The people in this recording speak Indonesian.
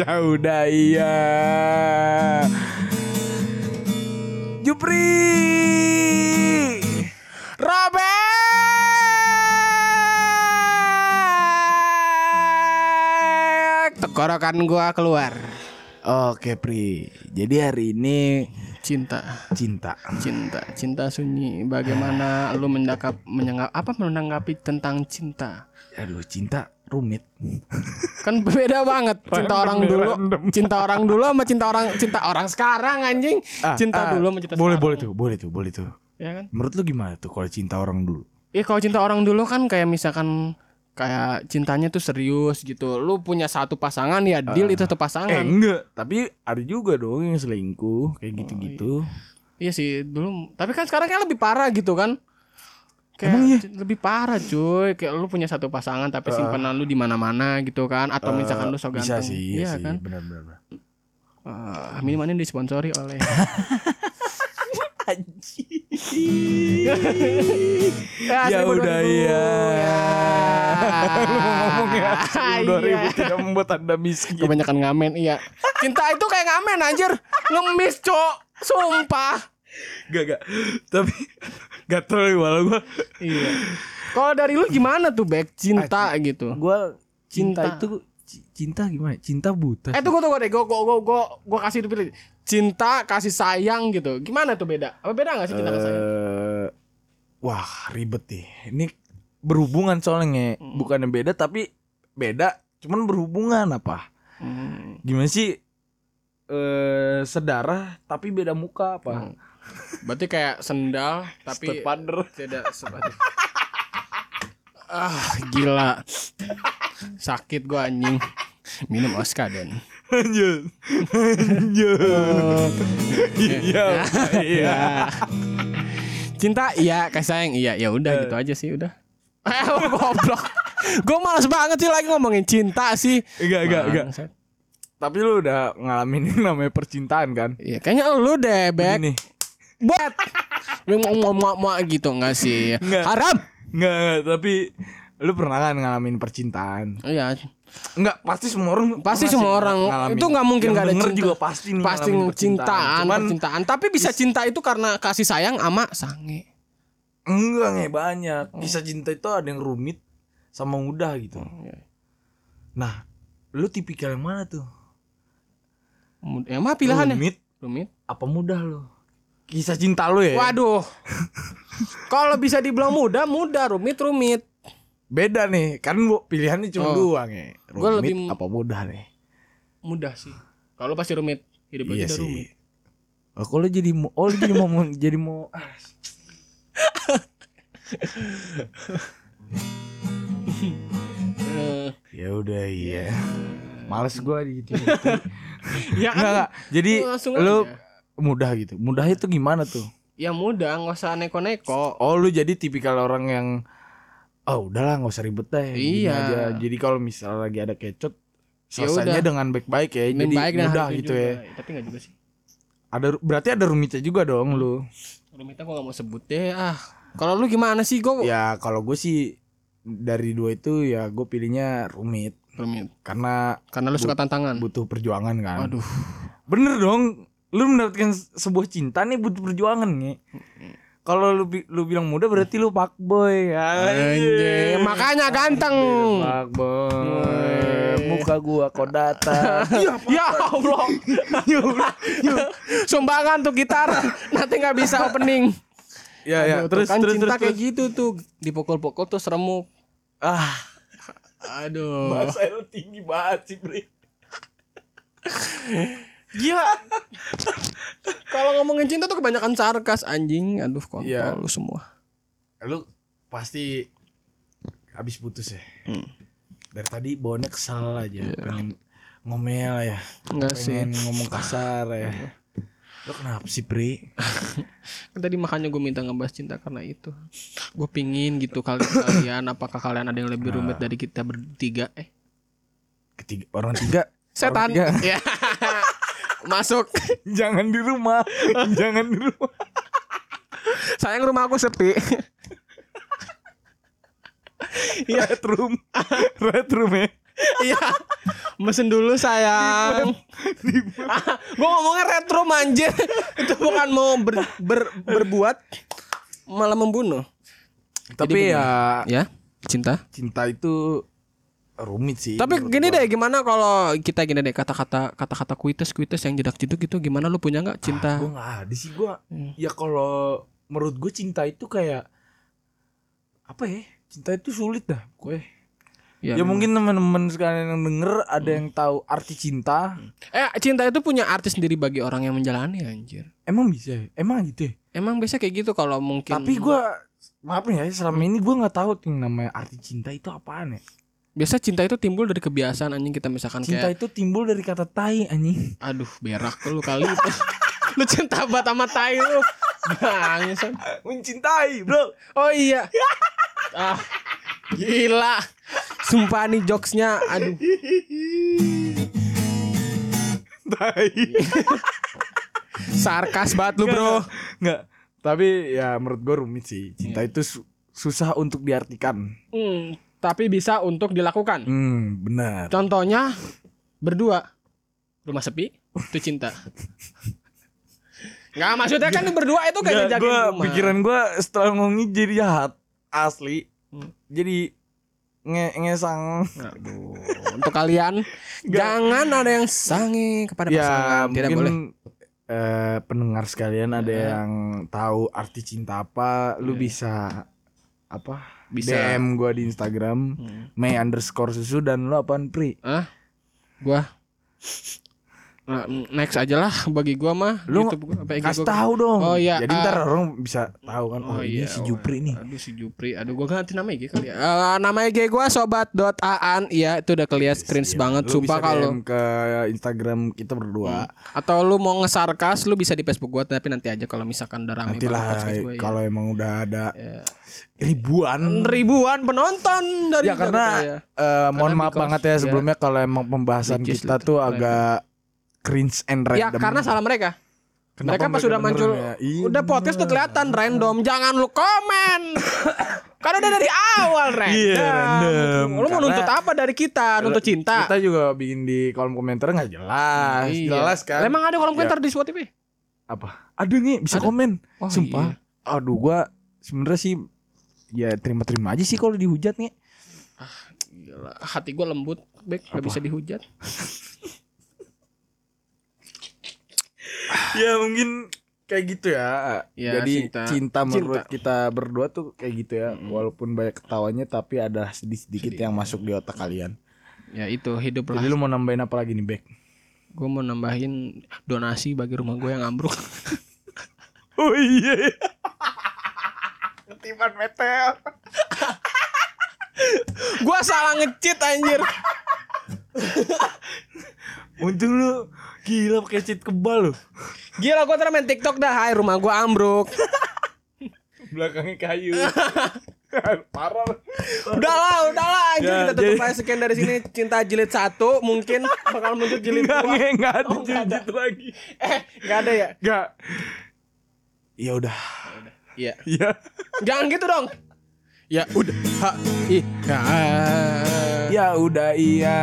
ya udah iya. Jupri. Robek Tenggorokan gua keluar Oke Pri. Jadi hari ini Cinta cinta. Cinta Cinta sunyi Bagaimana lu mendakap Menyanggap Apa menanggapi tentang cinta Aduh cinta rumit. Kan beda banget Cinta orang dulu random. Cinta orang dulu sama cinta orang Cinta orang sekarang anjing Ah, Cinta ah, dulu sama cinta boleh sekarang boleh tuh, boleh tuh, boleh tuh. Ya kan Menurut lu gimana tuh kalau cinta orang dulu? Iya kalau cinta orang dulu kan kayak misalkan kayak cintanya tuh serius gitu. Lu punya satu pasangan ya deal itu satu Eh pasangan. enggak, tapi ada juga dong yang selingkuh kayak gitu-gitu. Iya sih dulu. Tapi kan sekarang kayak lebih parah gitu kan. Kayak Emang iya? c- lebih parah cuy. Kayak lu punya satu pasangan tapi simpanan lu di mana-mana gitu kan. Atau misalkan lu so Eh, bisa ganteng. sih, iya, sih, kan. benar. Uh, minuman ini disponsori oleh Ya udah ya. Lu mau ngomong ya. Iya. 2000 tidak membuat anda miskin. Kebanyakan ngamen iya. Cinta itu kayak ngamen anjir. Ngemis, Cok. Sumpah. Gak gak. Tapi gak terlalu walau gua. Iya. Kalau dari lu gimana tuh back cinta gitu? Gua cinta, Cinta. itu ci- cinta gimana? Cinta buta. Eh tunggu tunggu deh, gua gua gua gua, gua kasih pilih. Cinta kasih sayang gitu. Gimana tuh beda? Apa beda gak sih cinta kasih sayang? Eh, wah ribet nih. Ini berhubungan soalnya, bukannya beda tapi beda, cuman berhubungan apa? Hmm. Gimana sih? Eh sedarah tapi beda muka apa? Berarti kayak sendal tapi tidak seperti Ah, gila. Sakit gua anjing. Minum Oskaden. Lanjut. Lanjut. Iya. Iya. Cinta iya, kasih sayang iya. Ya udah gitu aja sih udah. Eh, goblok. Gue males banget sih lagi ngomongin cinta sih. Enggak, enggak, enggak. Tapi lu udah ngalamin yang namanya percintaan kan? Iya, kayaknya lu deh, Bek. Ini. Buat. Mau mau mau gitu enggak sih? Nggak. Haram. Enggak, enggak, tapi lu pernah kan ngalamin percintaan? Iya. Enggak, pasti semua orang Pasti semua orang ngalamin. itu nggak mungkin Yang nggak ada denger cinta. juga pasti Pasti cintaan, Cuman percintaan. Tapi bisa cinta itu karena kasih sayang ama sange. enggak nge banyak. Kisah cinta itu ada yang rumit sama mudah gitu. Iya. Nah, lu tipikal yang mana tuh? Mud- Ya mah pilihannya. Rumit Rumit. apa mudah lu? Kisah cinta lu ya? Waduh. Kalau bisa dibilang mudah, mudah, rumit, rumit. Beda nih, kan bu, pilihannya cuma Oh. dua nge. Rumit Gua lebih- apa mudah nih? Mudah sih. Kalau pasti rumit, hidup Iya sih. rumit. Oh, kalau jadi mau, oh jadi mau jadi mau ah, Eh, ya udah iya. Males gua gitu. ya kan? enggak. Jadi lu aja. Mudah gitu. Mudah itu gimana tuh? Ya mudah, nggak usah neko-neko. Oh, lu jadi tipikal orang yang oh udahlah nggak usah ribet deh. Iya. aja. Jadi kalau misalnya lagi ada kecot Ya selesainya udah. dengan baik-baik ya. Jadi baik mudah gitu juga. ya. Tapi nggak juga sih. Ada berarti ada rumitnya juga dong lu. Rumitnya gua gak mau sebut deh. Ah, kalau lu gimana sih? Gue Ya kalau gue sih dari dua itu ya gue pilihnya rumit rumit. karena Karena lu suka tantangan. butuh perjuangan kan. Waduh. Bener dong. Lu mendapatkan sebuah cinta nih butuh perjuangan nih. Kalau lu lu bilang muda berarti lu fuckboy. Anjir, makanya ganteng. Fuckboy. Muka gua kodata. Ya Allah. Sumbangan tuh gitar. Nanti nggak bisa opening. ya ya Aduh, terus kan terus cinta terus, kayak terus. gitu tuh dipukul-pukul tuh remuk. Ah, Aduh. bahasa lu tinggi banget sih, Bre. Gila. Kalau ngomongin cinta tuh kebanyakan sarkas anjing. Aduh kontol Iya. lu semua. Lu pasti habis putus ya. Hmm. Dari tadi bawaannya kesal aja, pengen ngomel ya. Enggak Iya. sih. pengen ngomong kasar ya. Lo kenapa sih, Pri? Kan tadi makanya gue minta ngebahas cinta karena itu. Gue pingin gitu kali kalian apakah kalian ada yang lebih rumit dari kita bertiga? Eh, Ketiga orang tiga. setan. Orang tiga. Ya. Masuk. Jangan di rumah. Jangan di rumah. Sayang rumah aku sepi. Red room. Red room ya. Iya. Mesin dulu sayang. gue ngomongnya retro manjir. Itu bukan mau ber, ber- berbuat malah membunuh. Tapi ya Ya, cinta. cinta itu rumit sih. Tapi gini gua. deh, gimana kalau kita gini deh kata-kata kata-kata kuites kuites yang jedak jeduk itu gimana lu punya nggak cinta? Gue nggak ada sih gue. Hmm. Ya kalau menurut gue cinta itu kayak apa ya? Cinta itu sulit dah. Gue. Ya, memang. mungkin teman-teman sekalian yang denger ada yang tahu arti cinta. Eh cinta itu punya arti sendiri bagi orang yang menjalani anjir. Emang bisa? ya? Emang gitu ya? Emang biasa kayak gitu kalau mungkin. Tapi gue maaf ya selama ini gue nggak tahu yang namanya arti cinta itu apaan ya. Biasa cinta itu timbul dari kebiasaan anjing kita misalkan Cinta kayak itu timbul dari kata tai anjing. aduh berak lu kali itu. lu cinta banget sama tai lu. Bangsan. Mencintai, Bro. Oh iya. Ah. Gila. Sumpah nih jokesnya aduh. Tai. Sarkas banget lu, Bro. Nggak. Tapi ya menurut gue rumit sih. Cinta itu su- susah untuk diartikan. Hmm, tapi bisa untuk dilakukan. Hmm, benar. Contohnya berdua rumah sepi itu cinta. Nggak maksudnya kan berdua itu kayak ngejaga gua rumah. pikiran gue setelah ngomongin jadi jahat asli. Hmm. Jadi nge ngesang. Aduh, untuk kalian jangan ada yang sange kepada Ya pasangan, tidak boleh. mungkin eh, pendengar sekalian ada Ya. yang tahu arti cinta apa, lu bisa apa? Bisa. DM gua di Instagram Hmm. May underscore susu dan lu apaan Pri? Ah, gua next aja lah bagi gua mah Lu YouTube gua, Kasih gua. tahu dong. Oh, iya, Jadi ah. ntar orang bisa tahu kan. Oh, ini si oh, Jupri nih. Aduh si Jupri. Aduh gua ganti nama IG kali ya. Eh, nama IG gua sobat.aan. Iya, itu udah kelihatan cringe banget Lu sumpah kalau ke Instagram kita berdua. atau lu mau ngesarkas lu bisa di Facebook gua tapi nanti aja kalau misalkan udah rame Nanti lah podcast gua, ya. kalau emang udah ada Ya. ribuan. ribuan penonton dari Ya karena ya. eh, mohon Karena maaf banget ya ya. sebelumnya kalau emang pembahasan kita tuh agak cringe and Ya random. karena salah mereka. Kenapa mereka pas sudah muncul ya? Iya, udah podcast tuh kelihatan random. Jangan lu komen. Karena udah dari awal random. Iya, random. Lu mau Karena- nuntut apa dari kita? Nuntut cinta. Kita juga bikin di kolom komentar nggak jelas. Iya. Jelas kan? Emang ada kolom Ya. komentar di Spotify? apa? Ada nih bisa Ada? komen. Oh, Sumpah. Aduh gua sebenarnya sih ya terima-terima aja sih kalau dihujat nih. Gila, hati gua lembut, Bek, gak bisa dihujat. ya mungkin kayak gitu ya. Ya, Jadi cinta. cinta, menurut Cinta. kita berdua tuh kayak gitu ya. Mm-mm. Walaupun banyak ketawanya tapi ada sedikit-sedikit Sedikit. yang masuk di otak kalian. Ya itu hidup lah. Jadi lu mau nambahin apa lagi nih, Bek? Gue mau nambahin donasi bagi rumah gue yang ambruk. Oh iya. Ketiban meteor. gue salah ngecit anjir. Untung lu gila pakai cheat kebal lu. Gila gue terus main TikTok dah. Hai rumah gue ambruk. Belakangnya kayu. Parah. lu. udah lah, udah lah anjir Ya, kita tutup jadi- aja sekian dari sini cinta jilid satu mungkin bakal muncul jilid Enggak, dua. enggak ada Oh, nggak ada. jilid lagi. Eh, nggak ada ya? Enggak. Ya udah. Iya. Ya. Jangan gitu dong. Ya udah. Ha, i, ya. Ya udah iya.